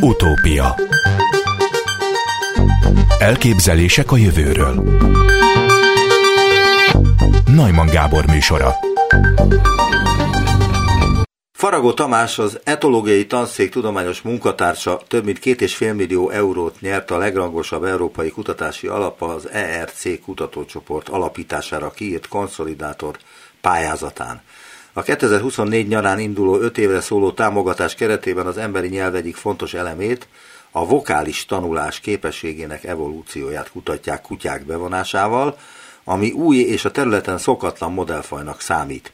Utópia. Elképzelések a jövőről. Najman Gábor műsora. Faragó Tamás az etológiai tanszék tudományos munkatársa több mint két és fél millió eurót nyert a legrangosabb európai kutatási alapa az ERC kutatócsoport alapítására kiírt konszolidátor pályázatán. A 2024 nyarán induló 5 évre szóló támogatás keretében az emberi nyelv egyik fontos elemét, a vokális tanulás képességének evolúcióját kutatják kutyák bevonásával, ami új és a területen szokatlan modellfajnak számít.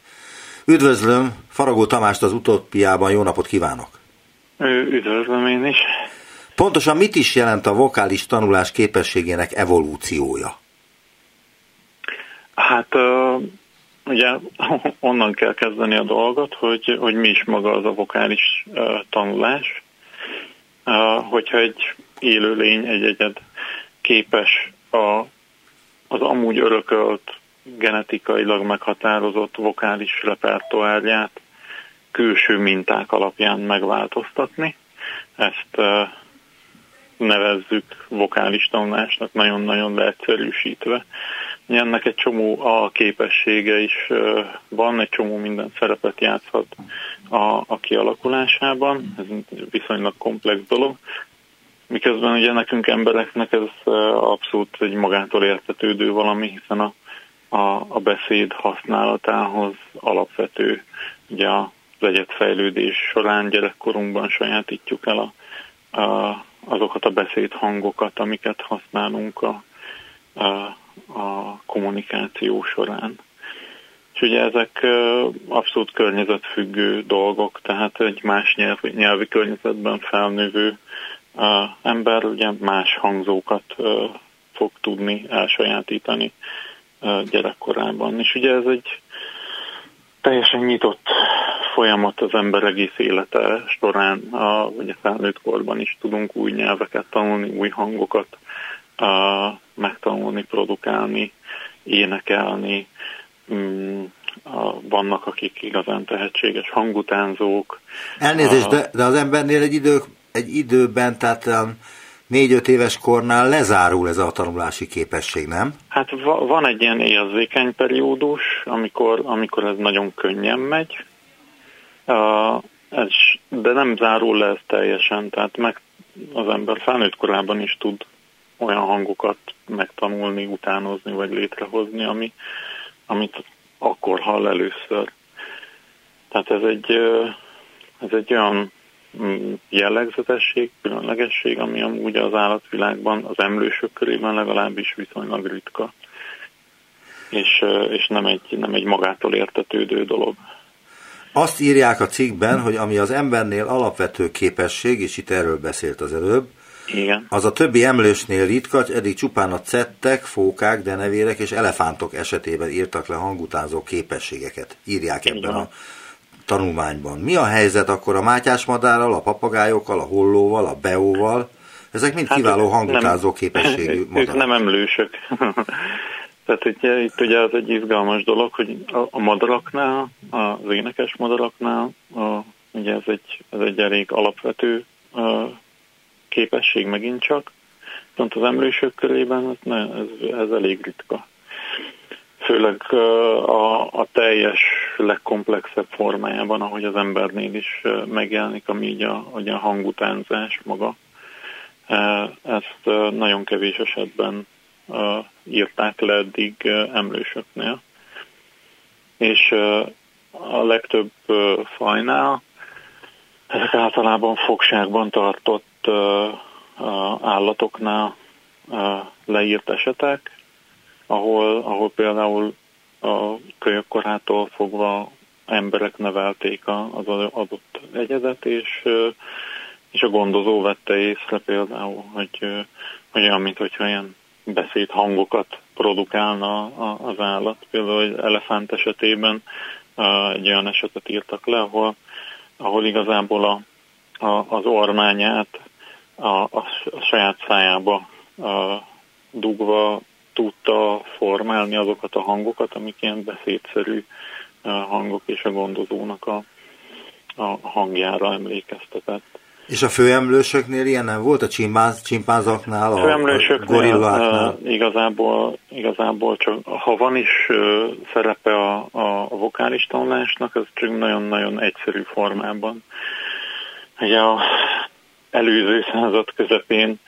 Üdvözlöm Faragó Tamást az utópiában, jó napot kívánok! Üdvözlöm én is! Pontosan mit is jelent a vokális tanulás képességének evolúciója? Hát ugye onnan kell kezdeni a dolgot, hogy, hogy mi is maga az a vokális tanulás. Hogyha egy élőlény, egy egyed képes a, az amúgy örökölt genetikailag meghatározott vokális repertoárját külső minták alapján megváltoztatni. Ezt nevezzük vokális tanulásnak nagyon-nagyon leegyszerűsítve. Ennek egy csomó a képessége is van, egy csomó minden szerepet játszhat a, a kialakulásában, ez viszonylag komplex dolog. Miközben ugye nekünk embereknek ez abszolút egy magától értetődő valami, hiszen a a, a beszéd használatához alapvető, ugye az egyetfejlődés során gyerekkorunkban sajátítjuk el a, a, azokat a beszédhangokat, amiket használunk a, a, a kommunikáció során. És ugye ezek abszolút környezetfüggő dolgok, tehát egy más nyelvi, nyelvi környezetben felnővő ember ugye más hangzókat fog tudni elsajátítani gyerekkorában. És ugye ez egy teljesen nyitott folyamat az ember egész élete során, a, ugye felnőtt korban is tudunk új nyelveket tanulni, új hangokat a, megtanulni, produkálni, énekelni. Mm, vannak, akik igazán tehetséges hangutánzók. Elnézést, de, de az embernél egy, idő, egy időben, tehát um, négy-öt éves kornál lezárul ez a tanulási képesség, nem? Hát va- van egy ilyen érzékeny periódus, amikor, amikor ez nagyon könnyen megy, uh, ez, de nem zárul le ez teljesen, tehát meg az ember felnőtt korában is tud olyan hangokat megtanulni, utánozni vagy létrehozni, ami, amit akkor hall először. Tehát ez egy, ez egy olyan Mm, jellegzetesség, különlegesség, ami amúgy az állatvilágban, az emlősök körében legalábbis viszonylag ritka, és, és nem, egy, nem egy magától értetődő dolog. Azt írják a cikkben, hogy ami az embernél alapvető képesség, és itt erről beszélt az előbb, Igen. az a többi emlősnél ritka, eddig csupán a cettek, fókák, denevérek és elefántok esetében írtak le hangutánzó képességeket. Írják ebben a tanulmányban. Mi a helyzet akkor a mátyás madárral, a papagájokkal, a hollóval, a beóval? Ezek mind hát kiváló hangutázó képességű madarak. Ők nem emlősök. Tehát ugye, itt ugye az egy izgalmas dolog, hogy a, a madaraknál, az énekes madaraknál, a, ugye ez egy, ez egy elég alapvető a, képesség megint csak, pont az emlősök körében ez, ne, ez, ez elég ritka főleg a, a teljes, legkomplexebb formájában, ahogy az embernél is megjelenik, ami így a, a hangutánzás maga. Ezt nagyon kevés esetben írták le eddig emlősöknél. És a legtöbb fajnál ezek általában fogságban tartott állatoknál leírt esetek, ahol, ahol például a kölyökkorától fogva emberek nevelték az adott egyedet, és, és a gondozó vette észre például, hogy, hogy olyan, mint hogyha ilyen beszédhangokat produkálna az állat. Például egy elefánt esetében egy olyan esetet írtak le, ahol, ahol igazából a, a, az ormányát a, a, a saját szájába a, dugva tudta formálni azokat a hangokat, amik ilyen beszédszerű hangok és a gondozónak a, a hangjára emlékeztetett. És a főemlősöknél ilyen nem volt? A csimpáz, csimpázaknál, a, a gorilláknál? Igazából, igazából csak, ha van is szerepe a, a, a vokális tanulásnak, ez csak nagyon-nagyon egyszerű formában. Ugye a előző század közepén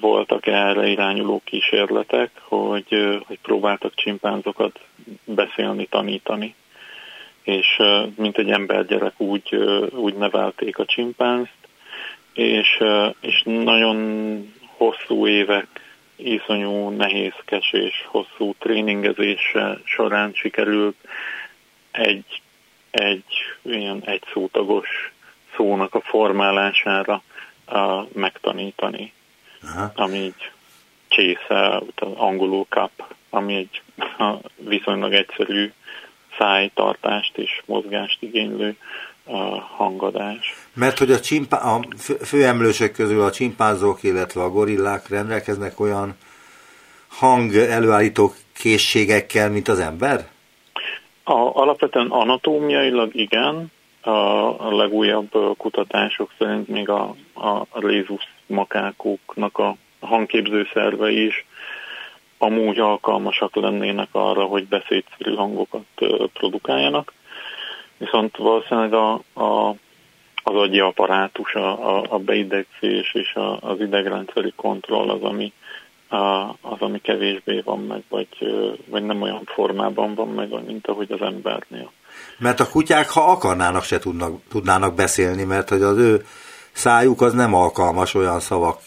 voltak erre irányuló kísérletek, hogy, hogy próbáltak csimpánzokat beszélni, tanítani. És mint egy embergyerek úgy, úgy nevelték a csimpánzt, és, és nagyon hosszú évek iszonyú nehézkes és hosszú tréningezése során sikerült egy, egy ilyen egyszótagos szónak a formálására uh, megtanítani, Aha. ami így csésze, angolul kap, ami egy viszonylag egyszerű szájtartást és mozgást igénylő uh, hangadás. Mert hogy a, csimpá- a főemlősök közül a csimpázók, illetve a gorillák rendelkeznek olyan hang előállító készségekkel, mint az ember? A, alapvetően anatómiailag igen, a legújabb kutatások szerint még a, a, lézus makákoknak a hangképző szerve is amúgy alkalmasak lennének arra, hogy beszédszerű hangokat produkáljanak. Viszont valószínűleg a, a, az agyi apparátus, a, a, a beidegzés és a, az idegrendszeri kontroll az, ami, a, az, ami kevésbé van meg, vagy, vagy nem olyan formában van meg, mint ahogy az embernél. Mert a kutyák, ha akarnának, se tudnak, tudnának beszélni, mert hogy az ő szájuk az nem alkalmas olyan szavak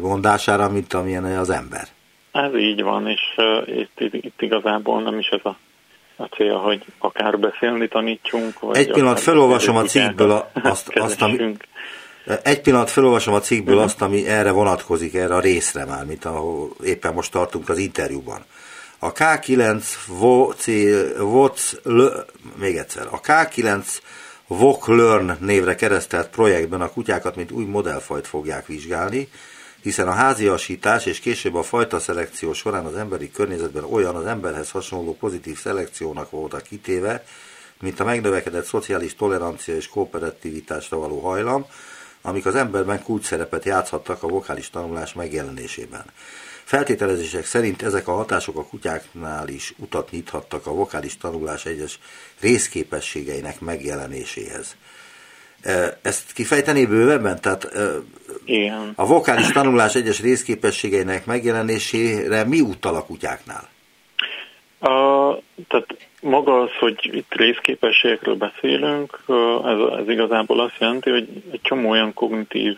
mondására, mint amilyen az ember. Ez így van, és uh, itt, itt igazából nem is ez a, a cél, hogy akár beszélni tanítsunk. Vagy Egy pillanat felolvasom a cikkből a, azt, azt, ami, egy pillanat felolvasom a cikkből uh-huh. azt, ami erre vonatkozik, erre a részre már, mint ahol éppen most tartunk az interjúban. A K9 VOC, VOC, még egyszer, a K9 VOC Learn névre keresztelt projektben a kutyákat, mint új modellfajt fogják vizsgálni, hiszen a háziasítás és később a fajta szelekció során az emberi környezetben olyan az emberhez hasonló pozitív szelekciónak voltak kitéve, mint a megnövekedett szociális tolerancia és kooperativitásra való hajlam, amik az emberben kulcs szerepet játszhattak a vokális tanulás megjelenésében. Feltételezések szerint ezek a hatások a kutyáknál is utat nyithattak a vokális tanulás egyes részképességeinek megjelenéséhez. Ezt kifejteni bővebben? Tehát Igen. a vokális tanulás egyes részképességeinek megjelenésére mi utal a kutyáknál? A, tehát maga az, hogy itt részképességekről beszélünk, ez, ez igazából azt jelenti, hogy egy csomó olyan kognitív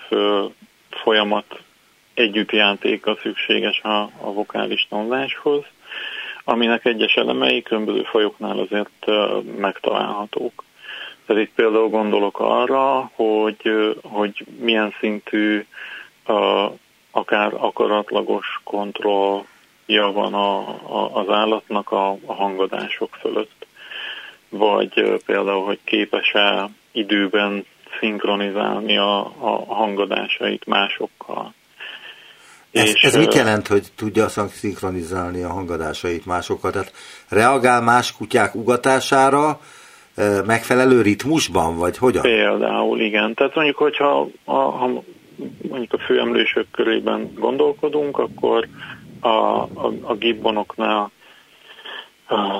folyamat együttjátéka szükséges a, a vokális tanuláshoz, aminek egyes elemei különböző fajoknál azért megtalálhatók. Tehát itt például gondolok arra, hogy, hogy milyen szintű akár akaratlagos kontrollja van a, a, az állatnak a, a hangadások fölött, vagy például, hogy képes-e időben szinkronizálni a, a hangadásait másokkal. Ez, és, ez mit jelent, hogy tudja szinkronizálni a hangadásait másokkal? Tehát reagál más kutyák ugatására megfelelő ritmusban, vagy hogyan? Például, igen. Tehát mondjuk, hogyha a, ha mondjuk a főemlősök körében gondolkodunk, akkor a, a, a gibbonoknál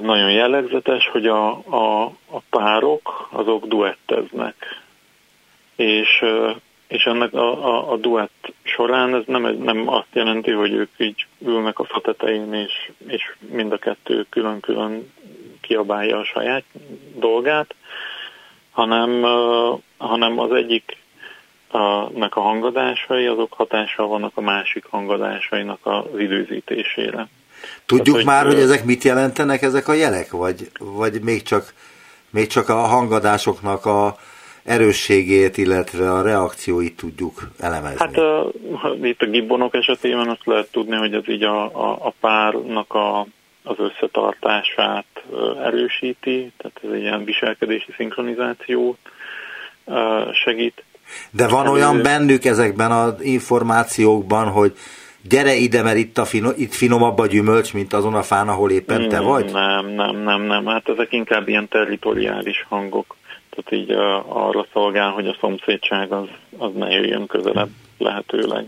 nagyon jellegzetes, hogy a, a, a párok azok duetteznek. És és ennek a, a, a duett során ez nem, nem azt jelenti, hogy ők így ülnek a fatetején, és, és mind a kettő külön-külön kiabálja a saját dolgát, hanem, uh, hanem az egyik uh, nek a hangadásai, azok hatással vannak a másik hangadásainak az időzítésére. Tudjuk Tehát, már, hogy, hogy ezek mit jelentenek, ezek a jelek, vagy, vagy még, csak, még csak a hangadásoknak a, erősségét, illetve a reakcióit tudjuk elemezni? Hát a, itt a gibbonok esetében azt lehet tudni, hogy ez így a, a, a párnak a, az összetartását erősíti, tehát ez egy ilyen viselkedési szinkronizációt segít. De van olyan bennük ezekben az információkban, hogy gyere ide, mert itt, a fino, itt finomabb a gyümölcs, mint azon a fán, ahol éppen te vagy? Nem, nem, nem, nem. Hát ezek inkább ilyen territoriális hangok. Tehát így arra szolgál, hogy a szomszédság az, az ne jöjjön közelebb lehetőleg.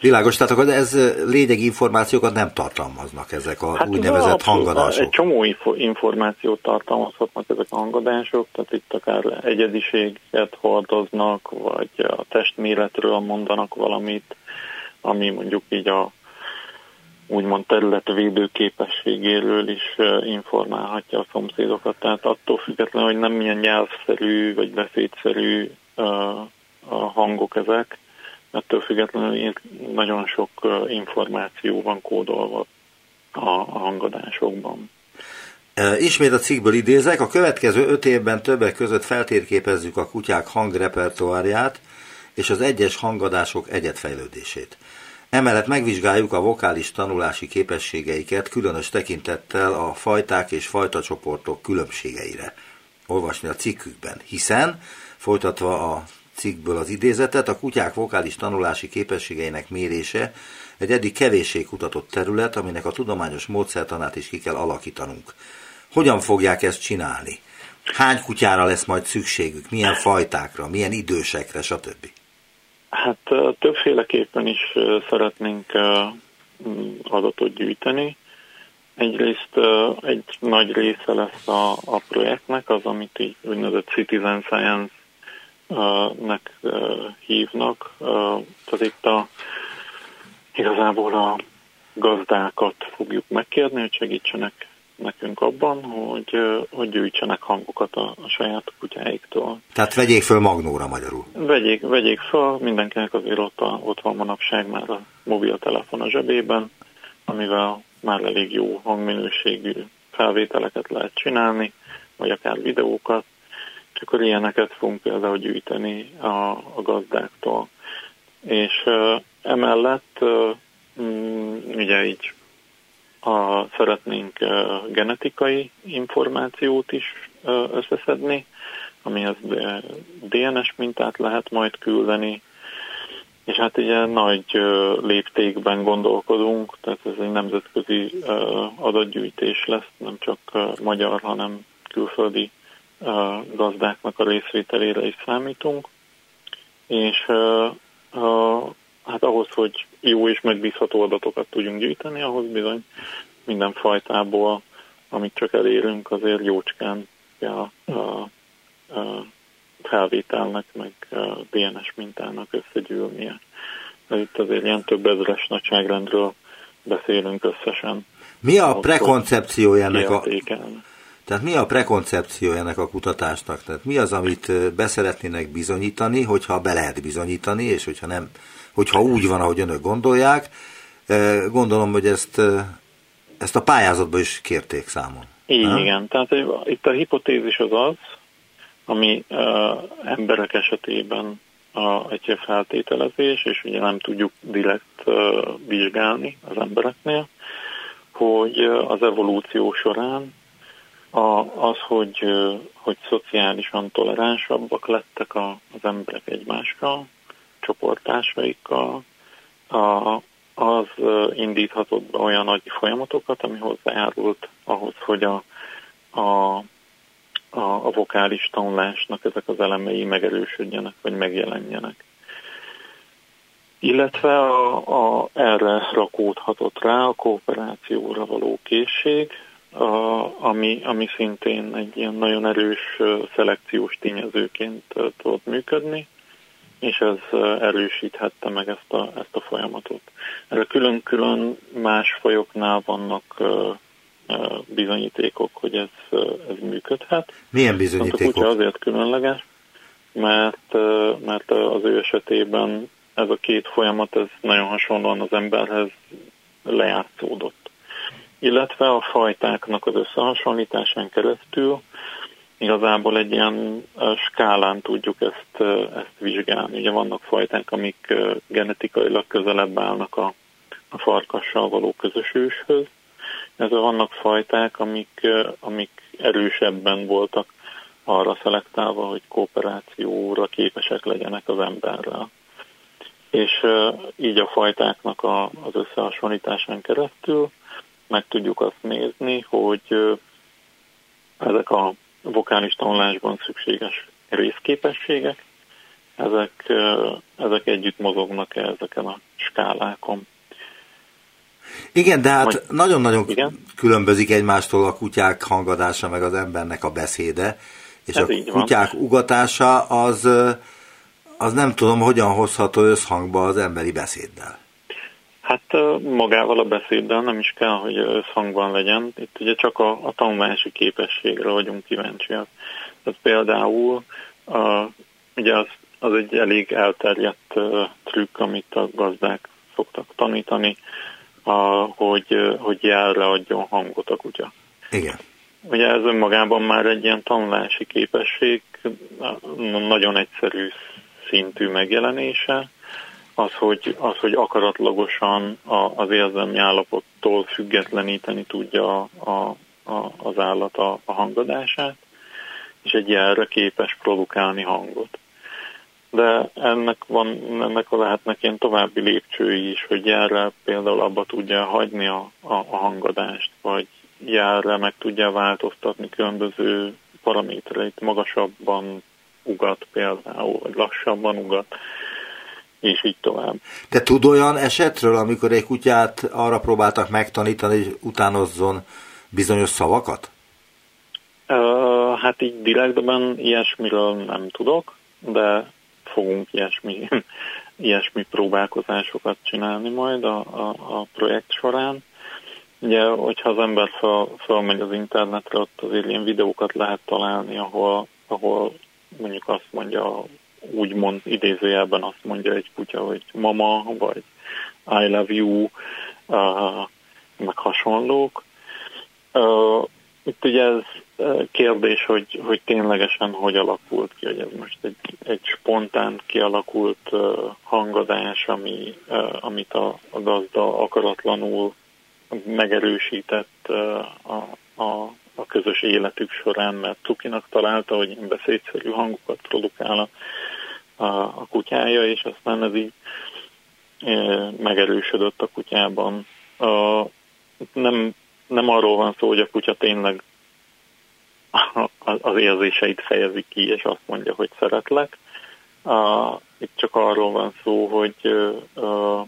Világos, tehát akkor ez lényegi információkat nem tartalmaznak ezek a hát úgynevezett hangadások. Egy csomó információt tartalmazhatnak ezek a hangadások, tehát itt akár egyediséget hordoznak, vagy a testméretről mondanak valamit, ami mondjuk így a úgymond területvédő képességéről is informálhatja a szomszédokat. Tehát attól függetlenül, hogy nem milyen nyelvszerű vagy beszédszerű a hangok ezek, ettől függetlenül nagyon sok információ van kódolva a hangadásokban. Ismét a cikkből idézek, a következő öt évben többek között feltérképezzük a kutyák hangrepertoárját és az egyes hangadások egyetfejlődését. Emellett megvizsgáljuk a vokális tanulási képességeiket, különös tekintettel a fajták és fajtacsoportok különbségeire. Olvasni a cikkükben, hiszen, folytatva a cikkből az idézetet, a kutyák vokális tanulási képességeinek mérése egy eddig kevéssé kutatott terület, aminek a tudományos módszertanát is ki kell alakítanunk. Hogyan fogják ezt csinálni? Hány kutyára lesz majd szükségük? Milyen fajtákra? Milyen idősekre? Stb. Hát többféleképpen is szeretnénk adatot gyűjteni. Egyrészt egy nagy része lesz a, a projektnek, az, amit így úgynevezett Citizen Science-nek hívnak. Tehát itt a, igazából a gazdákat fogjuk megkérni, hogy segítsenek nekünk abban, hogy, hogy gyűjtsenek hangokat a, a saját kutyáiktól. Tehát vegyék föl magnóra magyarul. Vegyék, vegyék föl, mindenkinek azért ott, a, ott van manapság már a mobiltelefon a zsebében, amivel már elég jó hangminőségű felvételeket lehet csinálni, vagy akár videókat, és akkor ilyeneket fogunk például gyűjteni a, a gazdáktól. És uh, emellett uh, ugye így a, szeretnénk genetikai információt is összeszedni, amihez DNS mintát lehet majd küldeni, és hát ugye nagy léptékben gondolkodunk, tehát ez egy nemzetközi adatgyűjtés lesz, nem csak magyar, hanem külföldi gazdáknak a részvételére is számítunk, és hát ahhoz, hogy jó és megbízható adatokat tudjunk gyűjteni, ahhoz bizony minden fajtából, amit csak elérünk, azért jócskán ja, a, a felvételnek, meg a DNS mintának összegyűlnie. Itt azért ilyen több ezeres nagyságrendről beszélünk összesen. Mi a prekoncepciója ennek a... Tehát mi a prekoncepció ennek a kutatásnak? Tehát mi az, amit beszeretnének bizonyítani, hogyha be lehet bizonyítani, és hogyha nem hogyha úgy van, ahogy önök gondolják. Gondolom, hogy ezt, ezt a pályázatban is kérték számon. Így, nem? igen. Tehát itt a hipotézis az az, ami uh, emberek esetében a, egy feltételezés, és ugye nem tudjuk direkt uh, vizsgálni az embereknél, hogy uh, az evolúció során a, az, hogy, uh, hogy szociálisan toleránsabbak lettek a, az emberek egymással, csoporttársaikkal, a, az indíthatott be olyan nagy folyamatokat, ami hozzájárult ahhoz, hogy a, a, a, a vokális tanulásnak ezek az elemei megerősödjenek, vagy megjelenjenek. Illetve a, a, erre rakódhatott rá a kooperációra való készség, a, ami, ami szintén egy ilyen nagyon erős szelekciós tényezőként tudott működni és ez erősíthette meg ezt a, ezt a folyamatot. Erre külön-külön más fajoknál vannak bizonyítékok, hogy ez, ez működhet. Milyen bizonyítékok? A azért különleges, mert, mert az ő esetében ez a két folyamat ez nagyon hasonlóan az emberhez lejátszódott. Illetve a fajtáknak az összehasonlításán keresztül igazából egy ilyen skálán tudjuk ezt, ezt vizsgálni. Ugye vannak fajták, amik genetikailag közelebb állnak a, a farkassal való közös őshöz. Ez vannak fajták, amik, amik erősebben voltak arra szelektálva, hogy kooperációra képesek legyenek az emberrel. És így a fajtáknak a, az összehasonlításán keresztül meg tudjuk azt nézni, hogy ezek a vokális tanulásban szükséges részképességek, ezek, ezek együtt mozognak -e ezeken a skálákon. Igen, de hát nagyon-nagyon különbözik egymástól a kutyák hangadása, meg az embernek a beszéde, és Ez a kutyák van. ugatása az, az nem tudom, hogyan hozható összhangba az emberi beszéddel. Hát magával a beszéddel nem is kell, hogy összhangban legyen. Itt ugye csak a, a tanulási képességre vagyunk kíváncsiak. Tehát például a, ugye az, az egy elég elterjedt trükk, amit a gazdák szoktak tanítani, a, hogy, hogy jelre adjon hangot a kutya. Igen. Ugye ez önmagában már egy ilyen tanulási képesség, nagyon egyszerű szintű megjelenése, az, hogy, az, hogy akaratlagosan a, az érzelmi állapottól függetleníteni tudja a, a, az állat a, a hangadását, és egy jelre képes produkálni hangot. De ennek, van, ennek lehetnek ilyen további lépcsői is, hogy jelre például abba tudja hagyni a, a, a hangadást, vagy jelre meg tudja változtatni különböző paramétereit, magasabban ugat például, vagy lassabban ugat és így tovább. Te tud olyan esetről, amikor egy kutyát arra próbáltak megtanítani, hogy utánozzon bizonyos szavakat? Uh, hát így direktben ilyesmiről nem tudok, de fogunk ilyesmi, ilyesmi próbálkozásokat csinálni majd a, a, a projekt során. Ugye, hogyha az ember fel, felmegy az internetre, ott azért ilyen videókat lehet találni, ahol, ahol mondjuk azt mondja úgymond idézőjelben azt mondja egy kutya, hogy mama, vagy I love you, uh, meg hasonlók. Uh, itt ugye ez kérdés, hogy, hogy ténylegesen hogy alakult ki, hogy ez most egy, egy spontán kialakult uh, hangadás, ami, uh, amit a, a gazda akaratlanul megerősített uh, a, a, a közös életük során, mert Tukinak találta, hogy ilyen beszédszerű hangokat produkál a a, a kutyája, és aztán ez így megerősödött a kutyában. A, nem, nem arról van szó, hogy a kutya tényleg az érzéseit fejezi ki, és azt mondja, hogy szeretlek. A, itt csak arról van szó, hogy a,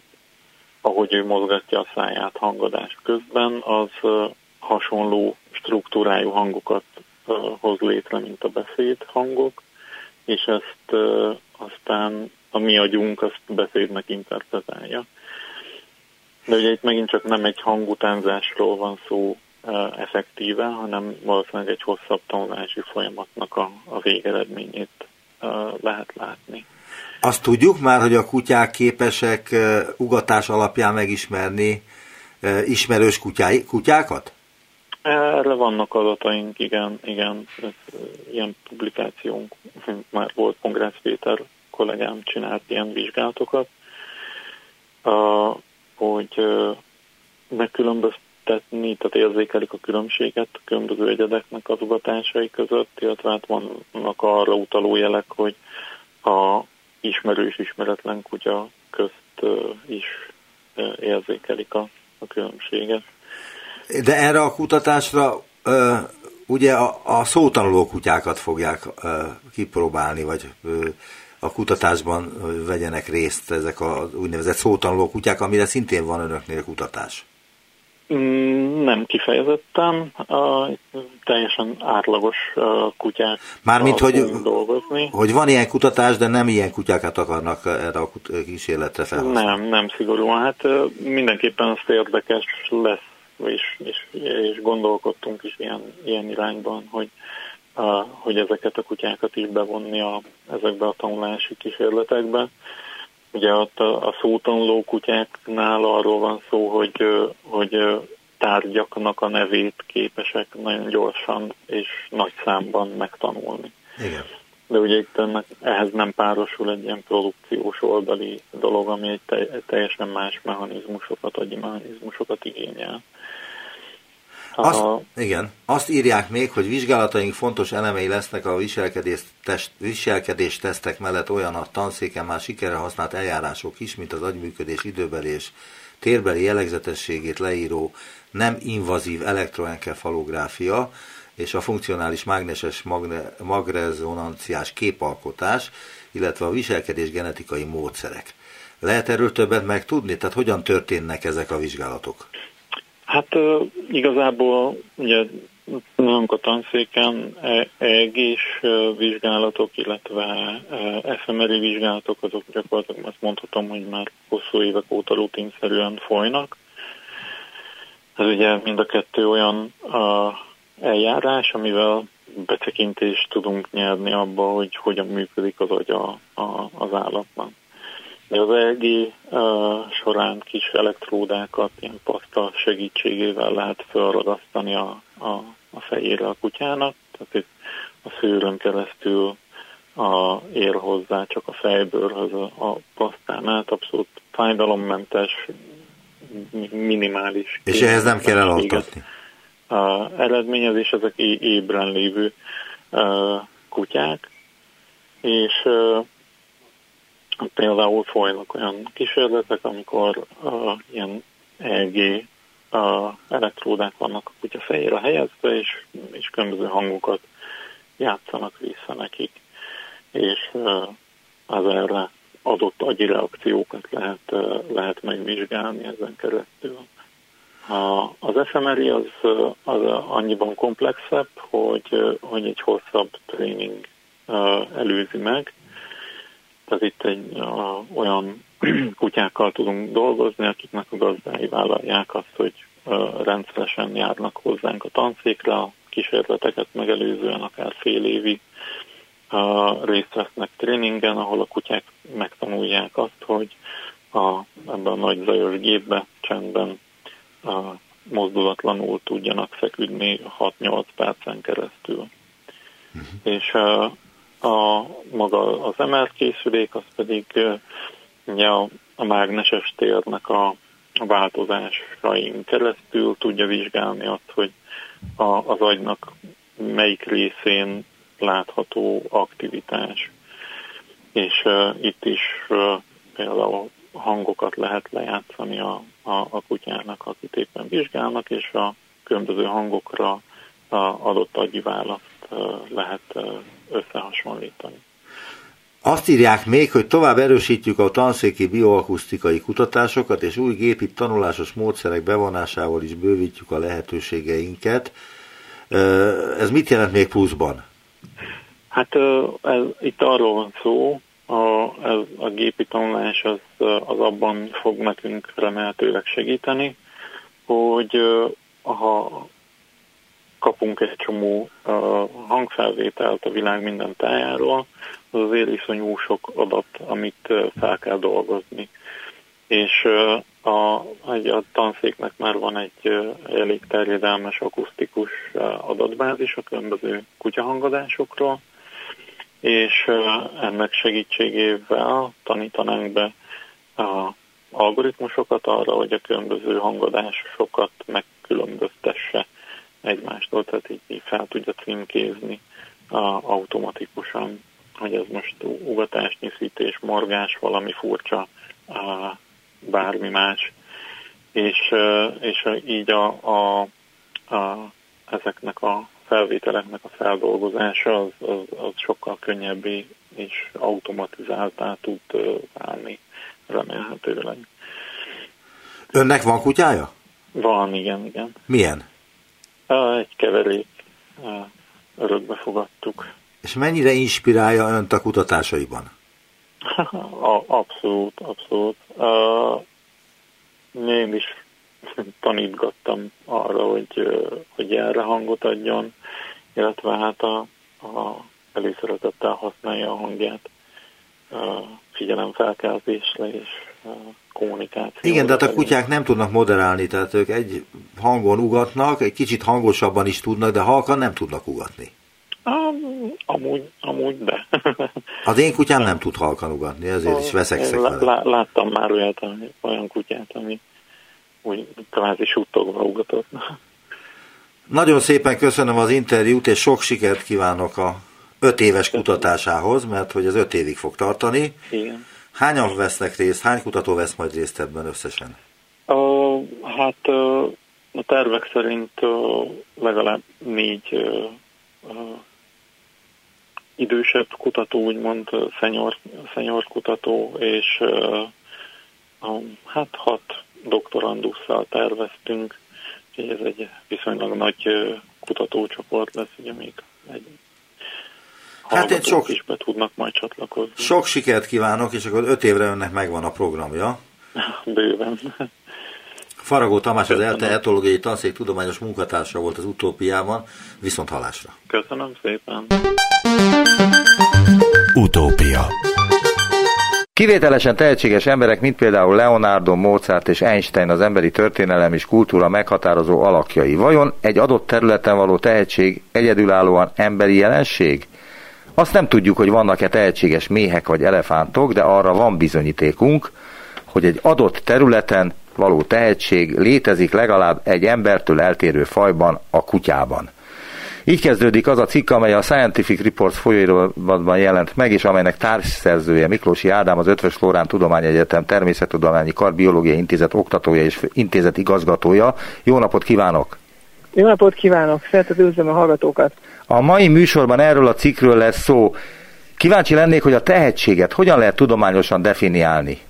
ahogy ő mozgatja a száját hangadás közben, az hasonló struktúrájú hangokat hoz létre, mint a beszéd hangok, és ezt aztán a mi agyunk azt beszédnek interpretálja. De ugye itt megint csak nem egy hangutánzásról van szó effektíve, hanem valószínűleg egy hosszabb tanulási folyamatnak a, a végeredményét lehet látni. Azt tudjuk már, hogy a kutyák képesek ugatás alapján megismerni ismerős kutyái, kutyákat? Erre vannak adataink, igen, igen. Ilyen publikációnk már volt, Kongrász Péter kollégám csinált ilyen vizsgálatokat, hogy megkülönböztetni, tehát érzékelik a különbséget a különböző egyedeknek az ugatásai között, illetve hát vannak arra utaló jelek, hogy a ismerős ismeretlen kutya közt is érzékelik a, a különbséget. De erre a kutatásra ö, ugye a, a szótanuló kutyákat fogják ö, kipróbálni, vagy ö, a kutatásban vegyenek részt ezek a úgynevezett szótanuló kutyák, amire szintén van önöknél kutatás. Mm, nem kifejezetten, uh, teljesen átlagos kutyák Mármint, hogy, dolgozni. hogy van ilyen kutatás, de nem ilyen kutyákat akarnak erre a kísérletre felhasználni. Nem, nem szigorúan. Hát mindenképpen az érdekes lesz és, és, és gondolkodtunk is ilyen, ilyen irányban, hogy, a, hogy ezeket a kutyákat is bevonni a, ezekbe a tanulási kísérletekbe. Ugye ott a, a szótanuló kutyáknál arról van szó, hogy, hogy tárgyaknak a nevét képesek nagyon gyorsan és nagy számban megtanulni. Igen. De ugye itt ennek, ehhez nem párosul egy ilyen produkciós oldali dolog, ami egy teljesen más mechanizmusokat, agyi mechanizmusokat igényel. Azt, igen, azt írják még, hogy vizsgálataink fontos elemei lesznek a viselkedés, test, viselkedés tesztek mellett olyan a tanszéken már sikerre használt eljárások is, mint az agyműködés időbeli és térbeli jellegzetességét leíró nem invazív elektroenkefalográfia. és a funkcionális mágneses magne, magrezonanciás képalkotás, illetve a viselkedés genetikai módszerek. Lehet erről többet megtudni? Tehát hogyan történnek ezek a vizsgálatok? Hát igazából ugye nálunk a tanszéken EEG és vizsgálatok, illetve FMRI vizsgálatok, azok gyakorlatilag azt mondhatom, hogy már hosszú évek óta rutinszerűen folynak. Ez ugye mind a kettő olyan eljárás, amivel betekintést tudunk nyerni abba, hogy hogyan működik az agy a, a, az állatban. Az EG uh, során kis elektródákat ilyen paszta segítségével lehet felragasztani a, a, a fejére a kutyának, tehát itt a szőrön keresztül a, ér hozzá csak a fejbőrhöz a, a pasztán át, abszolút fájdalommentes, minimális. És ehhez nem kell elaltatni? eredményezés, ezek ébren lévő kutyák, és például folynak olyan kísérletek, amikor ilyen EG elektródák vannak a kutya fejére helyezve, és, és különböző hangokat játszanak vissza nekik, és az erre adott agyi reakciókat lehet, lehet megvizsgálni ezen keresztül. Az FMRI az, az annyiban komplexebb, hogy, hogy egy hosszabb tréning előzi meg. Tehát itt egy olyan kutyákkal tudunk dolgozni, akiknek a gazdái vállalják azt, hogy rendszeresen járnak hozzánk a tanszékre, a kísérleteket megelőzően akár fél évig részt vesznek tréningen, ahol a kutyák megtanulják azt, hogy a, ebben a nagy zajos gépbe csendben mozdulatlanul tudjanak feküdni 6-8 percen keresztül. Uh-huh. És a, maga az MR készülék, az pedig ugye a, a mágneses térnek a, a változásain keresztül tudja vizsgálni azt, hogy a, az agynak melyik részén látható aktivitás. És uh, itt is uh, például hangokat lehet lejátszani a, a, a kutyának, akit éppen vizsgálnak, és a különböző hangokra a adott agyi választ lehet összehasonlítani. Azt írják még, hogy tovább erősítjük a tanszéki bioakusztikai kutatásokat, és új gépi tanulásos módszerek bevonásával is bővítjük a lehetőségeinket. Ez mit jelent még pluszban? Hát ez, itt arról van szó, a, ez, a gépi tanulás az, az abban fog nekünk remélhetőleg segíteni, hogy ha kapunk egy csomó hangfelvételt a világ minden tájáról, az azért iszonyú sok adat, amit fel kell dolgozni. És a, a tanszéknek már van egy elég terjedelmes akusztikus adatbázis a különböző kutyahangadásokról, és ennek segítségével tanítanánk be a algoritmusokat arra, hogy a különböző hangadásokat megkülönböztesse egymástól, tehát így, így fel tudja címkézni a, automatikusan, hogy ez most ugatás, nyiszítés, morgás, valami furcsa, a, bármi más. És, és így a, a, a, ezeknek a felvételeknek a feldolgozása az, az, az sokkal könnyebbé és automatizáltá tud válni remélhetőleg. Önnek van kutyája? Van, igen, igen. Milyen? Egy keverék. Örökbe fogadtuk. És mennyire inspirálja önt a kutatásaiban? abszolút, abszolút. Én is tanítgattam arra, hogy, hogy erre hangot adjon, illetve hát a, a előszeretettel használja a hangját figyelemfelkeltésre és kommunikáció. Igen, de hát a kutyák nem tudnak moderálni, tehát ők egy hangon ugatnak, egy kicsit hangosabban is tudnak, de halkan nem tudnak ugatni. Um, amúgy, amúgy de. Az én kutyám nem tud halkan ugatni, ezért is veszekszek vele. Láttam már olyat, olyan kutyát, ami úgy kvázi suttogva ugatott. Nagyon szépen köszönöm az interjút, és sok sikert kívánok a öt éves kutatásához, mert hogy ez öt évig fog tartani. Igen. Hányan vesznek részt, hány kutató vesz majd részt ebben összesen? Uh, hát uh, A tervek szerint legalább négy idősebb kutató, úgymond szenyor, szenyor kutató, és hát hat doktorandusszal terveztünk, hogy ez egy viszonylag nagy kutatócsoport lesz, ugye még egy hát egy sok, is be tudnak majd csatlakozni. Sok sikert kívánok, és akkor öt évre önnek megvan a programja. Bőven. Faragó Tamás az ELTE etológiai tanszék tudományos munkatársa volt az utópiában, viszont halásra. Köszönöm szépen. Utópia Kivételesen tehetséges emberek, mint például Leonardo, Mozart és Einstein az emberi történelem és kultúra meghatározó alakjai. Vajon egy adott területen való tehetség egyedülállóan emberi jelenség? Azt nem tudjuk, hogy vannak-e tehetséges méhek vagy elefántok, de arra van bizonyítékunk, hogy egy adott területen való tehetség létezik legalább egy embertől eltérő fajban, a kutyában. Így kezdődik az a cikk, amely a Scientific Reports folyóiratban jelent meg, és amelynek társszerzője Miklósi Ádám, az Ötvös Flórán Tudományegyetem Természettudományi Kar Biológiai Intézet oktatója és intézet igazgatója. Jó napot kívánok! Jó napot kívánok! Szeretettel üdvözlöm a hallgatókat! A mai műsorban erről a cikkről lesz szó. Kíváncsi lennék, hogy a tehetséget hogyan lehet tudományosan definiálni?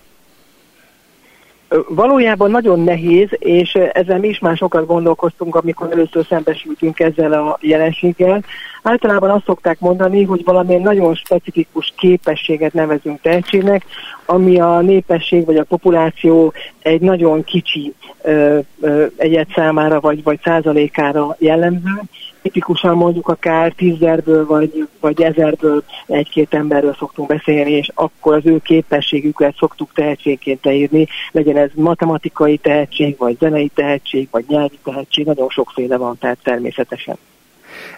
Valójában nagyon nehéz, és ezzel mi is már sokat gondolkoztunk, amikor először szembesültünk ezzel a jelenséggel. Általában azt szokták mondani, hogy valamilyen nagyon specifikus képességet nevezünk tehetségnek, ami a népesség vagy a populáció egy nagyon kicsi ö, ö, egyet számára vagy, vagy százalékára jellemző, tipikusan mondjuk akár tízerből vagy, vagy ezerből egy-két emberről szoktunk beszélni, és akkor az ő képességüket szoktuk tehetségként leírni, legyen ez matematikai tehetség, vagy zenei tehetség, vagy nyelvi tehetség, nagyon sokféle van, tehát természetesen.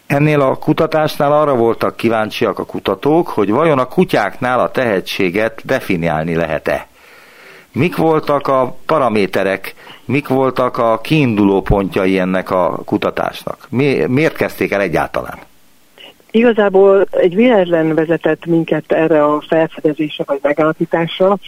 Ennél a kutatásnál arra voltak kíváncsiak a kutatók, hogy vajon a kutyáknál a tehetséget definiálni lehet-e. Mik voltak a paraméterek, mik voltak a kiinduló pontjai ennek a kutatásnak? Mi, miért kezdték el egyáltalán? Igazából egy véletlen vezetett minket erre a felfedezésre vagy megállapításra,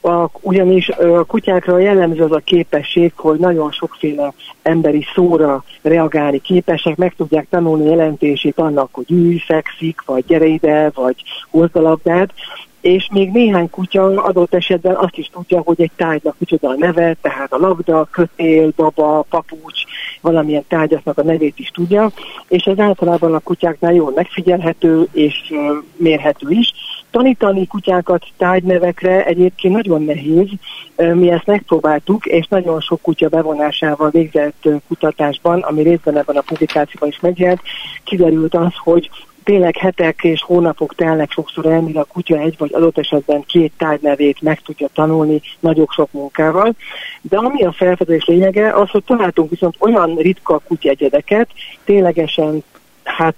a, ugyanis a kutyákra jellemző az a képesség, hogy nagyon sokféle emberi szóra reagálni képesek, meg tudják tanulni jelentését annak, hogy ülj, fekszik, vagy gyere ide, vagy hozd a labdát, és még néhány kutya adott esetben azt is tudja, hogy egy tárgynak micsoda a neve, tehát a labda, kötél, baba, papucs, valamilyen tárgyaknak a nevét is tudja, és ez általában a kutyáknál jól megfigyelhető és mérhető is. Tanítani kutyákat tárgynevekre egyébként nagyon nehéz, mi ezt megpróbáltuk, és nagyon sok kutya bevonásával végzett kutatásban, ami részben ebben a publikációban is megjelent, kiderült az, hogy tényleg hetek és hónapok telnek sokszor el, mire a kutya egy vagy adott esetben két tárgynevét meg tudja tanulni nagyobb sok munkával. De ami a felfedezés lényege, az, hogy találtunk viszont olyan ritka kutyegyedeket, ténylegesen hát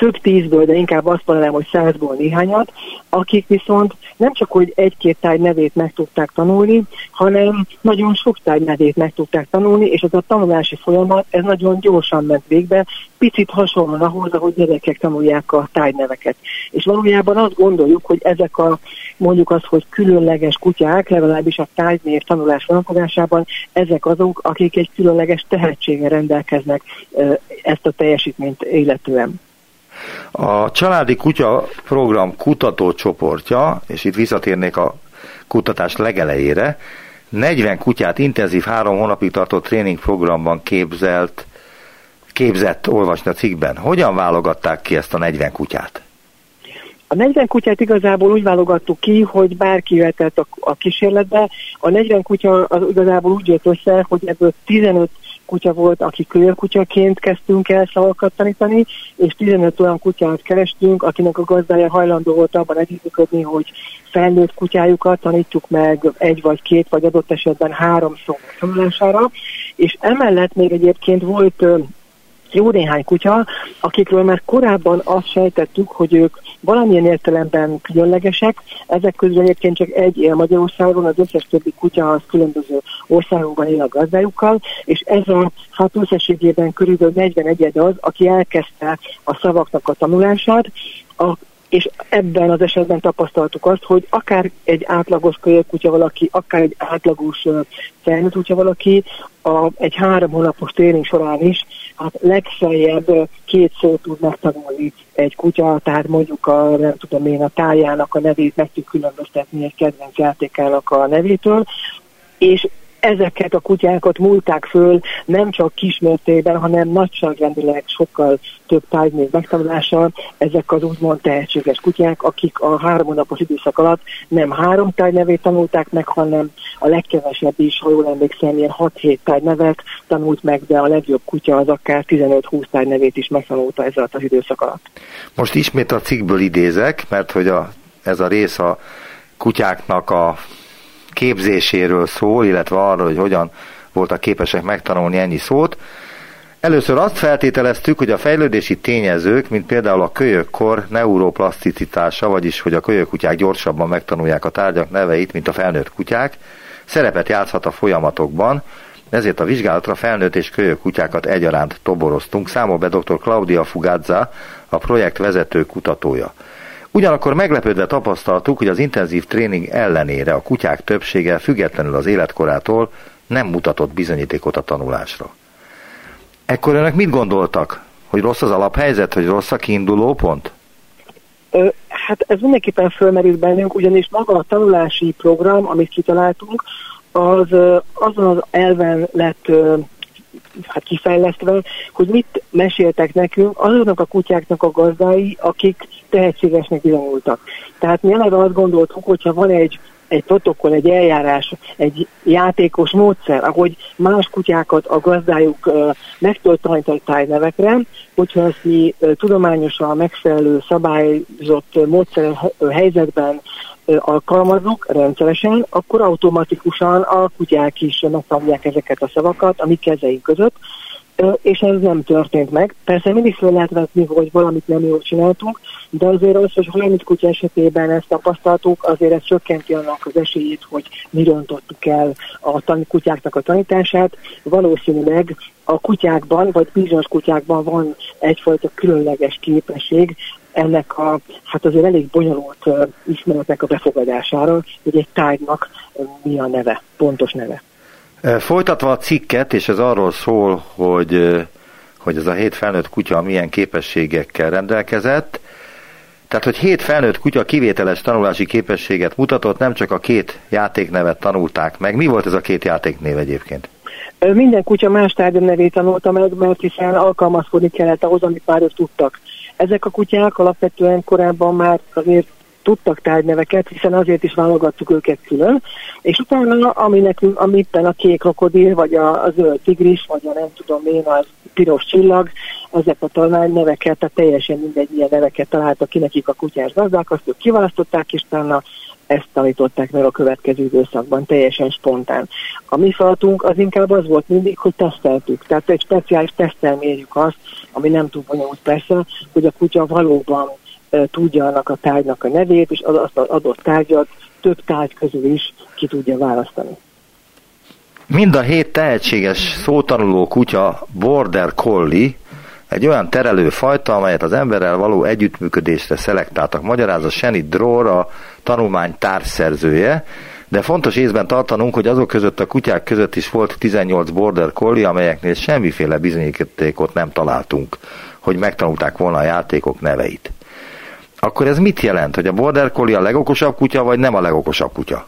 több tízből, de inkább azt mondanám, hogy százból néhányat, akik viszont nem csak, hogy egy-két tárgy nevét meg tudták tanulni, hanem nagyon sok tárgy nevét meg tudták tanulni, és ez a tanulási folyamat, ez nagyon gyorsan ment végbe, picit hasonlóan ahhoz, ahogy gyerekek tanulják a tárgyneveket. És valójában azt gondoljuk, hogy ezek a mondjuk az, hogy különleges kutyák, legalábbis a tárgynév tanulás vonatkozásában, ezek azok, akik egy különleges tehetséggel rendelkeznek ezt a teljesítményt illetően. A Családi Kutya Program kutatócsoportja, és itt visszatérnék a kutatás legelejére, 40 kutyát intenzív három hónapig tartó tréningprogramban képzelt, képzett olvasni a cikkben. Hogyan válogatták ki ezt a 40 kutyát? A 40 kutyát igazából úgy válogattuk ki, hogy bárki jöhetett a, a kísérletbe. A 40 kutya az igazából úgy jött össze, hogy ebből 15 kutya volt, aki kutyaként kezdtünk el szavakat tanítani, és 15 olyan kutyát kerestünk, akinek a gazdája hajlandó volt abban együttműködni, hogy felnőtt kutyájukat tanítjuk meg egy vagy két, vagy adott esetben három szó tanulására, és emellett még egyébként volt jó néhány kutya, akikről már korábban azt sejtettük, hogy ők valamilyen értelemben különlegesek. Ezek közül egyébként csak egy él Magyarországon, az összes többi kutya az különböző országokban él a gazdájukkal, és ez a hát összességében körülbelül 41 az, aki elkezdte a szavaknak a tanulását. A és ebben az esetben tapasztaltuk azt, hogy akár egy átlagos kutya valaki, akár egy átlagos felnőtt kutya valaki, a, egy három hónapos tréning során is, hát legfeljebb két szót tud megtanulni egy kutya, tehát mondjuk a, nem tudom én, a tájának a nevét meg tud különböztetni egy kedvenc játékának a nevétől, és ezeket a kutyákat múlták föl nem csak kismértében, hanem nagyságrendileg sokkal több tájnév megtanulással. Ezek az úgymond tehetséges kutyák, akik a három hónapos időszak alatt nem három tájnevét tanulták meg, hanem a legkevesebb is, ha jól emlékszem, ilyen 6-7 tájnevet tanult meg, de a legjobb kutya az akár 15-20 tájnevét is megtanulta ezzel az időszak alatt. Most ismét a cikkből idézek, mert hogy a, ez a rész a kutyáknak a képzéséről szól, illetve arról, hogy hogyan voltak képesek megtanulni ennyi szót. Először azt feltételeztük, hogy a fejlődési tényezők, mint például a kölyökkor neuroplaszticitása, vagyis hogy a kölyökkutyák gyorsabban megtanulják a tárgyak neveit, mint a felnőtt kutyák, szerepet játszhat a folyamatokban, ezért a vizsgálatra felnőtt és kölyök kutyákat egyaránt toboroztunk, számol be dr. Claudia Fugazza, a projekt vezető kutatója. Ugyanakkor meglepődve tapasztaltuk, hogy az intenzív tréning ellenére a kutyák többsége függetlenül az életkorától nem mutatott bizonyítékot a tanulásra. Ekkor önök mit gondoltak? Hogy rossz az alaphelyzet, hogy rossz a kiinduló pont? Ö, hát ez mindenképpen fölmerült bennünk, ugyanis maga a tanulási program, amit kitaláltunk, az azon az elven lett hát kifejlesztve, hogy mit meséltek nekünk azoknak a kutyáknak a gazdái, akik tehetségesnek bizonyultak. Tehát mi eleve azt gondoltuk, hogyha van egy egy protokoll, egy eljárás, egy játékos módszer, ahogy más kutyákat a gazdájuk uh, meg tud tájnevekre, hogyha ezt mi tudományosan megfelelő szabályozott módszer helyzetben alkalmazunk rendszeresen, akkor automatikusan a kutyák is megtanulják ezeket a szavakat a mi kezeink között, és ez nem történt meg. Persze mindig fel lehet vetni, hogy valamit nem jól csináltunk, de azért az, hogy 30 kutya esetében ezt tapasztaltuk, azért ez csökkenti annak az esélyét, hogy mi rontottuk el a tan- kutyáknak a tanítását. Valószínűleg a kutyákban, vagy bizonyos kutyákban van egyfajta különleges képesség, ennek a, hát azért elég bonyolult ismeretnek a befogadására, hogy egy tárgynak uh, mi a neve, pontos neve. Folytatva a cikket, és ez arról szól, hogy, hogy ez a hét felnőtt kutya milyen képességekkel rendelkezett, tehát, hogy hét felnőtt kutya kivételes tanulási képességet mutatott, nem csak a két játéknevet tanulták meg. Mi volt ez a két játéknév egyébként? Minden kutya más tárgya nevét tanulta meg, mert hiszen alkalmazkodni kellett ahhoz, amit már ők tudtak. Ezek a kutyák alapvetően korábban már azért tudtak tárgyneveket, hiszen azért is válogattuk őket külön, és utána, ami nekünk, amiben a kék krokodil, vagy a, a zöld tigris, vagy a nem tudom én, a piros csillag, ezek a talán neveket, tehát teljesen mindegy ilyen neveket találtak ki nekik a kutyás gazdák, azt ők kiválasztották, és utána ezt tanították meg a következő időszakban, teljesen spontán. A mi feladatunk az inkább az volt mindig, hogy teszteltük. Tehát egy speciális tesztel mérjük azt, ami nem túl bonyolult persze, hogy a kutya valóban tudja annak a tárgynak a nevét, és azt az adott tárgyat több tárgy közül is ki tudja választani. Mind a hét tehetséges szótanuló kutya Border Collie, egy olyan terelőfajta, amelyet az emberrel való együttműködésre szelektáltak. Magyarázza Seni Dror, a tanulmány társszerzője, de fontos észben tartanunk, hogy azok között a kutyák között is volt 18 border collie, amelyeknél semmiféle bizonyítékot nem találtunk, hogy megtanulták volna a játékok neveit. Akkor ez mit jelent, hogy a border collie a legokosabb kutya, vagy nem a legokosabb kutya?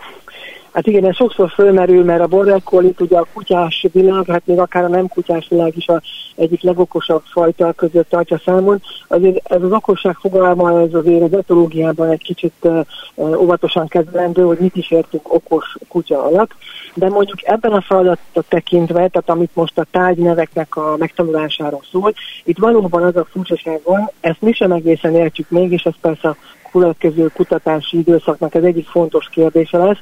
Hát igen, ez sokszor fölmerül, mert a border collie ugye a kutyás világ, hát még akár a nem kutyás világ is a egyik legokosabb fajta között tartja számon. Azért ez az okosság fogalma, ez azért az etológiában egy kicsit uh, óvatosan kezelendő, hogy mit is értünk okos kutya alatt. De mondjuk ebben a feladatot tekintve, tehát amit most a tárgyneveknek a megtanulásáról szól, itt valóban az a furcsaság van, ezt mi sem egészen értjük még, és ez persze a következő kutatási időszaknak ez egyik fontos kérdése lesz,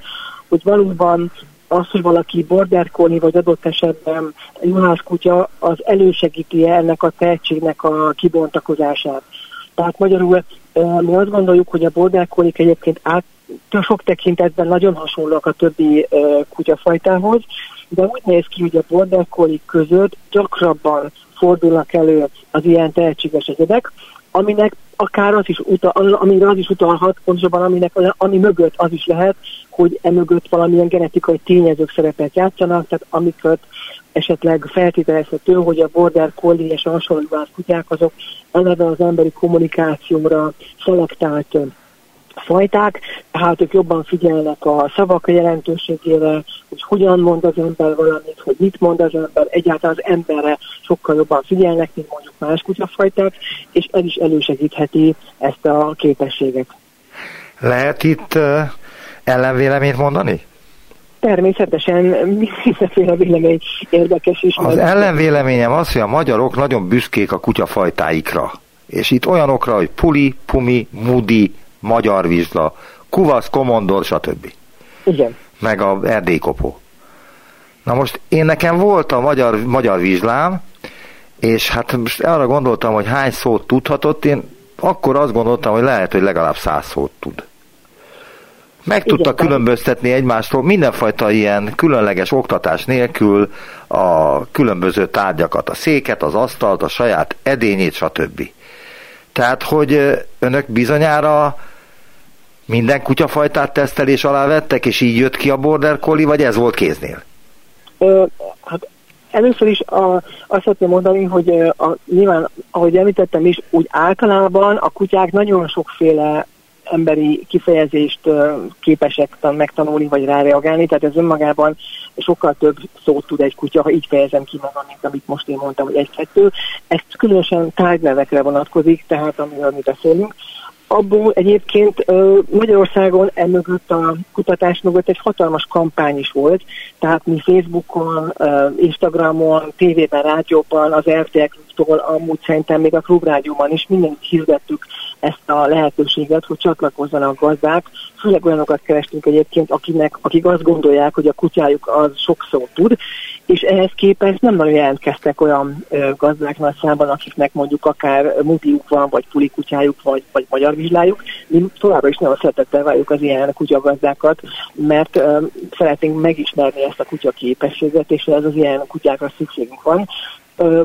hogy valóban az, hogy valaki border collie, vagy adott esetben juhász kutya, az elősegíti ennek a tehetségnek a kibontakozását. Tehát magyarul mi azt gondoljuk, hogy a border collie egyébként át, sok tekintetben nagyon hasonlóak a többi kutyafajtához, de úgy néz ki, hogy a border collie között gyakrabban fordulnak elő az ilyen tehetséges egyedek, aminek akár az is utal, amire az is utalhat, pontosabban aminek, ami mögött az is lehet, hogy e mögött valamilyen genetikai tényezők szerepet játszanak, tehát amiket esetleg feltételezhető, hogy a border collie és a hasonló kutyák azok eleve az emberi kommunikációra szelektált fajták, tehát ők jobban figyelnek a szavak jelentőségére, hogy hogyan mond az ember valamit, hogy mit mond az ember, egyáltalán az emberre sokkal jobban figyelnek, mint mondjuk más kutyafajták, és ez is elősegítheti ezt a képességet. Lehet itt uh, ellenvéleményt mondani? Természetesen mindenféle vélemény érdekes is. Az ellenvéleményem az, hogy a magyarok nagyon büszkék a kutyafajtáikra. És itt olyanokra, hogy puli, pumi, mudi, magyar vizsla, kuvasz, komondor, stb. Igen. Meg a erdélykopó. Na most én nekem volt a magyar, magyar vizslám, és hát most arra gondoltam, hogy hány szót tudhatott, én akkor azt gondoltam, hogy lehet, hogy legalább száz szót tud. Meg tudta különböztetni egymástól mindenfajta ilyen különleges oktatás nélkül a különböző tárgyakat, a széket, az asztalt, a saját edényét, stb. Tehát, hogy önök bizonyára minden kutyafajtát tesztelés alá vettek, és így jött ki a Border Collie, vagy ez volt kéznél? Ö, hát először is a, azt szeretném mondani, hogy a, nyilván, ahogy említettem is, úgy általában a kutyák nagyon sokféle emberi kifejezést képesek megtanulni vagy ráreagálni, tehát ez önmagában sokkal több szót tud egy kutya, ha így fejezem ki magam, mint amit most én mondtam, hogy egy-kettő. Ez különösen tárgynevekre vonatkozik, tehát amiről mi beszélünk. Abból egyébként Magyarországon emögött a kutatás mögött egy hatalmas kampány is volt, tehát mi Facebookon, Instagramon, tévében, rádióban, az RTL Klubtól, amúgy szerintem még a Klubrádióban is mindent hirdettük ezt a lehetőséget, hogy csatlakozzanak gazdák. Főleg olyanokat kerestünk egyébként, akinek, akik azt gondolják, hogy a kutyájuk az sok szót tud, és ehhez képest nem nagyon jelentkeztek olyan gazdák nagy számban, akiknek mondjuk akár mudiuk van, vagy puli kutyájuk, vagy, vagy magyar vizslájuk. Mi továbbra is nagyon szeretettel várjuk az ilyen kutyagazdákat, mert uh, szeretnénk megismerni ezt a kutya képességet, és ez az ilyen kutyákra szükségünk van.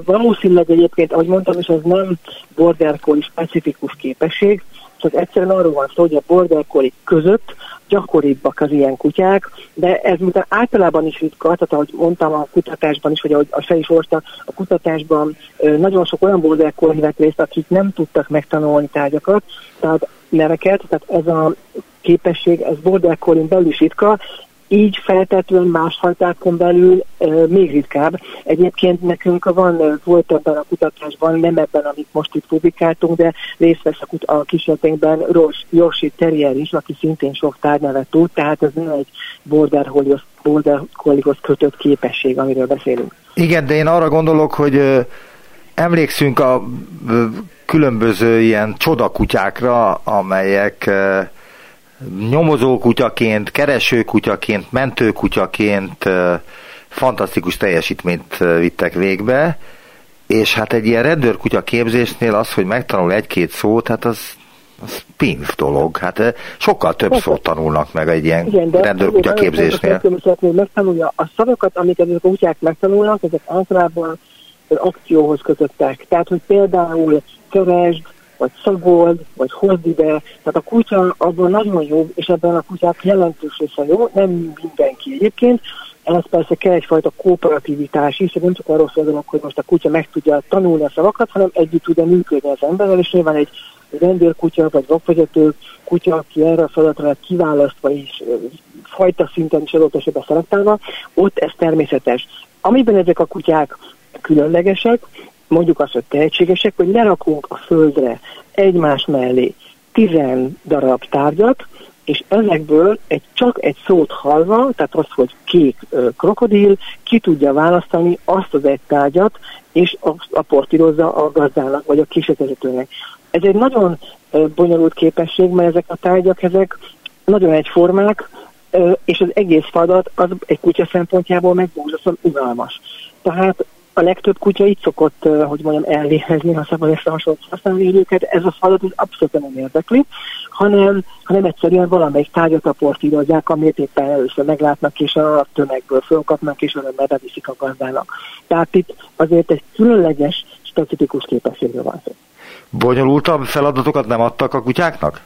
Valószínűleg egyébként, ahogy mondtam, és ez nem border collie specifikus képesség, csak egyszerűen arról van szó, hogy a border collie között gyakoribbak az ilyen kutyák, de ez miután általában is ritka, tehát ahogy mondtam a kutatásban is, vagy ahogy a se is orta, a kutatásban nagyon sok olyan border collie vett részt, akik nem tudtak megtanulni tárgyakat, tehát neveket, tehát ez a képesség, ez border collie belül is ritka, így feltetően más fajtákon belül e, még ritkább. Egyébként nekünk van, volt ebben a kutatásban, nem ebben, amit most itt publikáltunk, de részt vesz a, kut- a kísérletünkben Yorkshire Terrier is, aki szintén sok tárgynevet tud, tehát ez nem egy border collie kötött képesség, amiről beszélünk. Igen, de én arra gondolok, hogy emlékszünk a különböző ilyen csodakutyákra, amelyek nyomozókutyaként, keresőkutyaként, mentőkutyaként fantasztikus teljesítményt vittek végbe, és hát egy ilyen rendőrkutya képzésnél az, hogy megtanul egy-két szót, hát az, az pincz dolog. Hát sokkal több szót tanulnak meg egy ilyen Igen, rendőrkutya képzésnél. Megtanulja a szavakat, amiket ezek a kutyák megtanulnak, ezek általában akcióhoz kötöttek. Tehát, hogy például keresd, vagy szagold, vagy hozd ide. Tehát a kutya abban nagyon jó, és ebben a kutyák jelentős része jó, nem mindenki egyébként. Ez persze kell egyfajta kooperativitás is, nem csak arról szól hogy most a kutya meg tudja tanulni a szavakat, hanem együtt tudja működni az emberrel, és nyilván egy rendőrkutya vagy vakvezető kutya, aki erre a feladatra kiválasztva és fajta szinten is adott esetben szelektálva, ott ez természetes. Amiben ezek a kutyák különlegesek, mondjuk azt, hogy tehetségesek, hogy lerakunk a földre egymás mellé tizen darab tárgyat, és ezekből egy, csak egy szót hallva, tehát az, hogy kék ö, krokodil, ki tudja választani azt az egy tárgyat, és aportírozza a gazdának, vagy a kísérletezőtőnek. Ez egy nagyon ö, bonyolult képesség, mert ezek a tárgyak, ezek nagyon egyformák, ö, és az egész fadat az egy kutya szempontjából meg unalmas. Tehát a legtöbb kutya itt szokott, hogy mondjam, elvéhezni, ha szabad ezt a hasonlót használni őket. Ez a feladat abszolút nem érdekli, hanem, hanem egyszerűen valamelyik tárgyat aportírozzák, amit éppen először meglátnak, és a tömegből fölkapnak, és örömmel beviszik a gazdának. Tehát itt azért egy különleges, specifikus képességről van szó. Bonyolultabb feladatokat nem adtak a kutyáknak?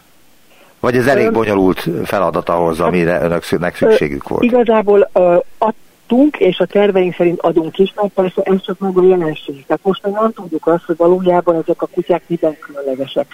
Vagy ez elég bonyolult feladat ahhoz, amire önöknek szükségük volt? Igazából uh, adtunk, és a terveink szerint adunk is, mert persze ez csak maga jelenség. Tehát most még nem tudjuk azt, hogy valójában ezek a kutyák miben különlegesek.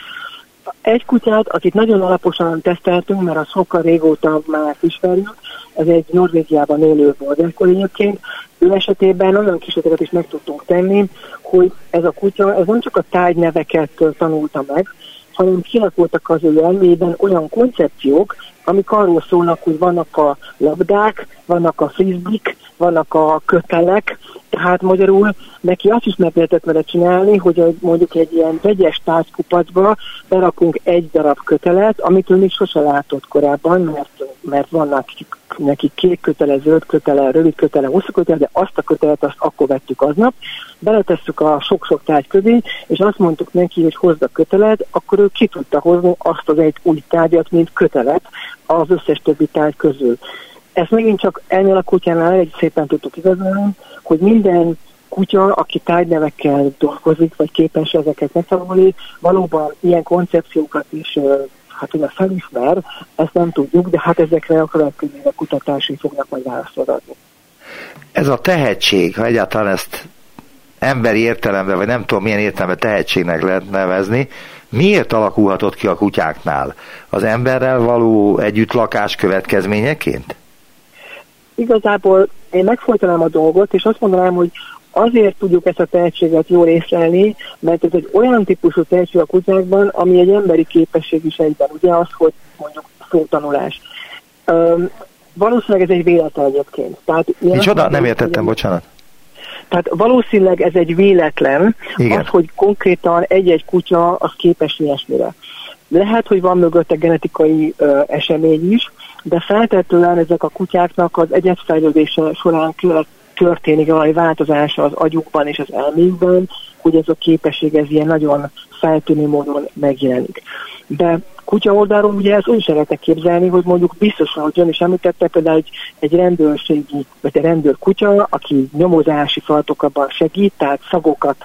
Egy kutyát, akit nagyon alaposan teszteltünk, mert az sokkal régóta már ismerjük, ez egy Norvégiában élő border egyébként, ő esetében olyan kísérleteket is meg tudtunk tenni, hogy ez a kutya, ez nem csak a tájneveket tanulta meg, hanem kialakultak az ő elmében olyan koncepciók, amik arról szólnak, hogy vannak a labdák, vannak a frisbik, vannak a kötelek, tehát magyarul neki azt is meg lehetett vele csinálni, hogy mondjuk egy ilyen vegyes tárgykupacba berakunk egy darab kötelet, amit ő még sose látott korábban, mert, mert vannak neki kék kötele, zöld kötele, rövid kötele, hosszú kötele, de azt a kötelet azt akkor vettük aznap, beletesszük a sok-sok tárgy közé, és azt mondtuk neki, hogy hozd a kötelet, akkor ő ki tudta hozni azt az egy új tárgyat, mint kötelet az összes többi tárgy közül. Ezt megint csak ennél a kutyánál egy szépen tudtuk igazolni, hogy minden kutya, aki tárgynevekkel dolgozik, vagy képes ezeket megtanulni, valóban ilyen koncepciókat is hát ugye felismer, ezt nem tudjuk, de hát ezekre a következő kutatási fognak majd választ adni. Ez a tehetség, ha egyáltalán ezt emberi értelemben, vagy nem tudom milyen értelemben tehetségnek lehet nevezni, miért alakulhatott ki a kutyáknál? Az emberrel való együttlakás következményeként? Igazából én megfolytanám a dolgot, és azt mondanám, hogy azért tudjuk ezt a tehetséget jól észlelni, mert ez egy olyan típusú tehetség a kutyákban, ami egy emberi képesség is egyben, ugye az, hogy mondjuk szótanulás. Üm, valószínűleg ez egy véletlen egyébként. Tehát, Micsoda? Nem értettem, ugye, bocsánat. Tehát valószínűleg ez egy véletlen, Igen. az, hogy konkrétan egy-egy kutya az képes ilyesmire. Lehet, hogy van mögötte genetikai ö, esemény is, de feltétlenül ezek a kutyáknak az egyetfejlődése során történik valami változás az agyukban és az elmékben, hogy ez a képesség ez ilyen nagyon feltűnő módon megjelenik. De kutya oldalról ugye ezt úgy szeretek képzelni, hogy mondjuk biztosan, hogy ön is említette, például egy, egy rendőrségi, vagy egy rendőr kutya, aki nyomozási feladatokat segít, tehát szagokat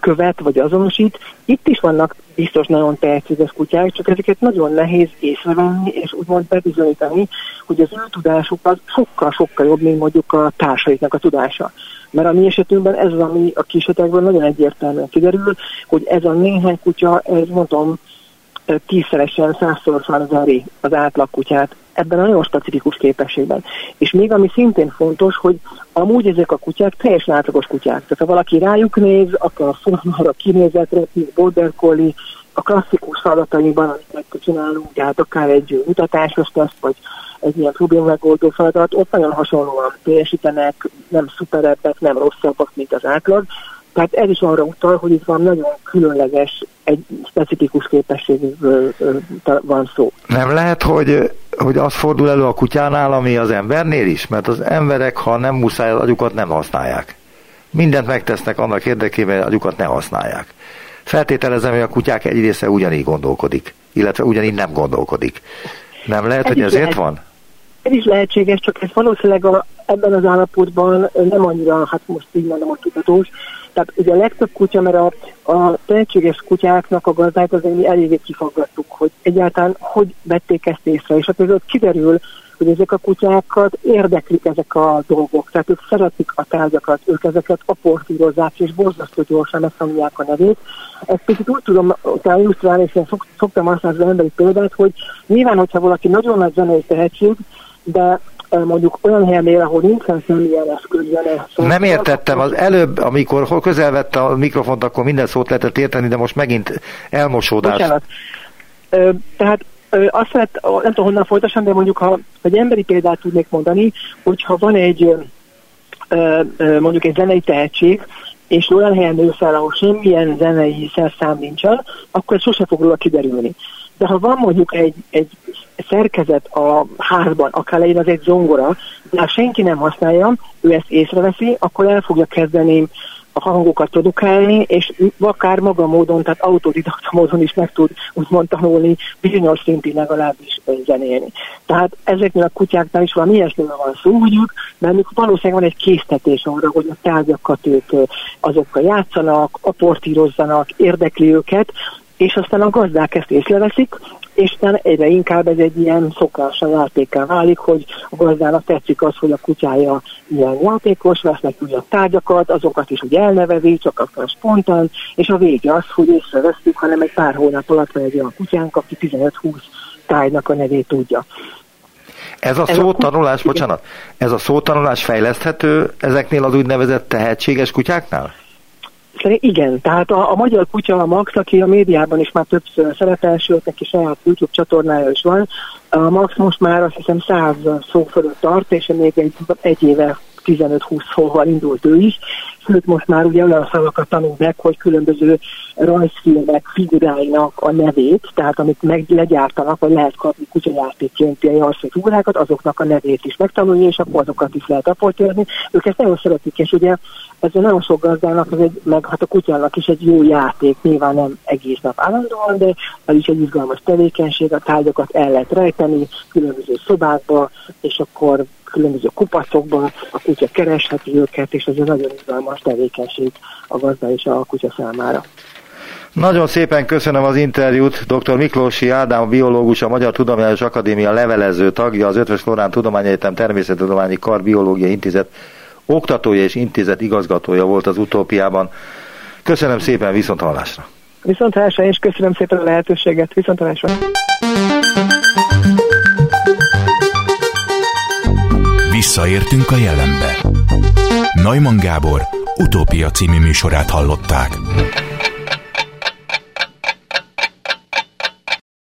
követ, vagy azonosít. Itt is vannak biztos nagyon tehetséges kutyák, csak ezeket nagyon nehéz észrevenni, és úgymond bebizonyítani, hogy az ő tudásuk az sokkal-sokkal jobb, mint mondjuk a társaiknak a tudása. Mert a mi esetünkben ez az, ami a kísérletekből nagyon egyértelműen kiderül, hogy ez a néhány kutya, ez mondom, tízszeresen, százszorosan az az átlag kutyát ebben a nagyon specifikus képességben. És még ami szintén fontos, hogy amúgy ezek a kutyák teljesen átlagos kutyák. Tehát ha valaki rájuk néz, akkor a formára kinézetre, border collie, a klasszikus feladatainkban, amit csinálunk, tehát akár egy mutatásos teszt, vagy egy ilyen problémamegoldó feladat, ott nagyon hasonlóan teljesítenek, nem szuperebbek, nem rosszabbak, mint az átlag. Tehát ez is arra utal, hogy itt van nagyon különleges, egy specifikus képességről van szó. Nem lehet, hogy, hogy az fordul elő a kutyánál, ami az embernél is? Mert az emberek, ha nem muszáj, az agyukat nem használják. Mindent megtesznek annak érdekében, hogy agyukat ne használják. Feltételezem, hogy a kutyák egy része ugyanígy gondolkodik, illetve ugyanígy nem gondolkodik. Nem lehet, ez hogy ezért lehet. van? Ez is lehetséges, csak ez valószínűleg a, ebben az állapotban nem annyira, hát most így mondom, a tudatós, tehát ugye a legtöbb kutya, mert a, a tehetséges kutyáknak a gazdák azért mi eléggé kifaggattuk, hogy egyáltalán hogy vették ezt észre, és akkor ott kiderül, hogy ezek a kutyákat érdeklik ezek a dolgok, tehát ők szeretik a tárgyakat, ők ezeket aportírozzák, és borzasztó gyorsan megtanulják a nevét. Ezt picit úgy tudom talán illusztrálni, és én szoktam használni az emberi példát, hogy nyilván, hogyha valaki nagyon nagy zenei tehetség, de mondjuk olyan helyen ahol nincsen semmilyen eszköz Szóval Nem értettem, az előbb, amikor közel vette a mikrofont, akkor minden szót lehetett érteni, de most megint elmosódás. Bocsánat. Tehát azt lehet, nem tudom honnan folytassam, de mondjuk, ha egy emberi példát tudnék mondani, hogyha van egy mondjuk egy zenei tehetség, és olyan helyen nő fel, ahol semmilyen zenei szerszám nincsen, akkor ez sose fog róla kiderülni. De ha van mondjuk egy, egy szerkezet a házban, akár legyen az egy zongora, de ha senki nem használja, ő ezt észreveszi, akkor el fogja kezdeni a hangokat produkálni, és akár maga módon, tehát autodidakta módon is meg tud úgymond tanulni, bizonyos szintig legalábbis zenélni. Tehát ezeknél a kutyáknál is valami ilyesmiről van szó, hogy ők, mert valószínűleg van egy késztetés arra, hogy a tárgyakat ők azokkal játszanak, aportírozzanak, érdekli őket, és aztán a gazdák ezt észreveszik, és aztán egyre inkább ez egy ilyen szokás a játéká válik, hogy a gazdának tetszik az, hogy a kutyája ilyen játékos, vesznek újabb tárgyakat, azokat is úgy elnevezi, csak akkor spontán, és a vége az, hogy észreveszünk, hanem egy pár hónap alatt van egy olyan kutyánk, aki 15-20 tájnak a nevét tudja. Ez a szótanulás, bocsánat, ez a szótanulás fejleszthető ezeknél az úgynevezett tehetséges kutyáknál? Igen, tehát a, a magyar kutya a Max, aki a médiában is már többször szerepel, sőt neki saját YouTube csatornája is van. A Max most már azt hiszem száz szó fölött tart, és még egy, egy éve 15-20 szóval indult ő is, sőt most már ugye olyan szavakat tanul meg, hogy különböző rajzfilmek figuráinak a nevét, tehát amit meg legyártanak, vagy lehet kapni kutyajátékként ilyen figurákat, azoknak a nevét is megtanulni, és akkor azokat is lehet aportőzni. Ők ezt nagyon szeretik, és ugye ez nagyon sok gazdának, ez egy, meg hát a kutyának is egy jó játék, nyilván nem egész nap állandóan, de ez is egy izgalmas tevékenység, a tárgyakat el lehet rejteni különböző szobákba, és akkor különböző kupacokban, a kutya keresheti őket, és ez egy nagyon izgalmas tevékenység a gazda és a kutya számára. Nagyon szépen köszönöm az interjút. Dr. Miklósi Ádám, biológus, a Magyar Tudományos Akadémia levelező tagja, az Ötvös Lorán Tudományegyetem Természettudományi Kar Biológia Intézet oktatója és intézet igazgatója volt az utópiában. Köszönöm szépen, viszont hallásra! Viszont hallásra, és köszönöm szépen a lehetőséget. Viszont hallásra! Visszaértünk a jelenbe. Neumann Gábor utópia című műsorát hallották.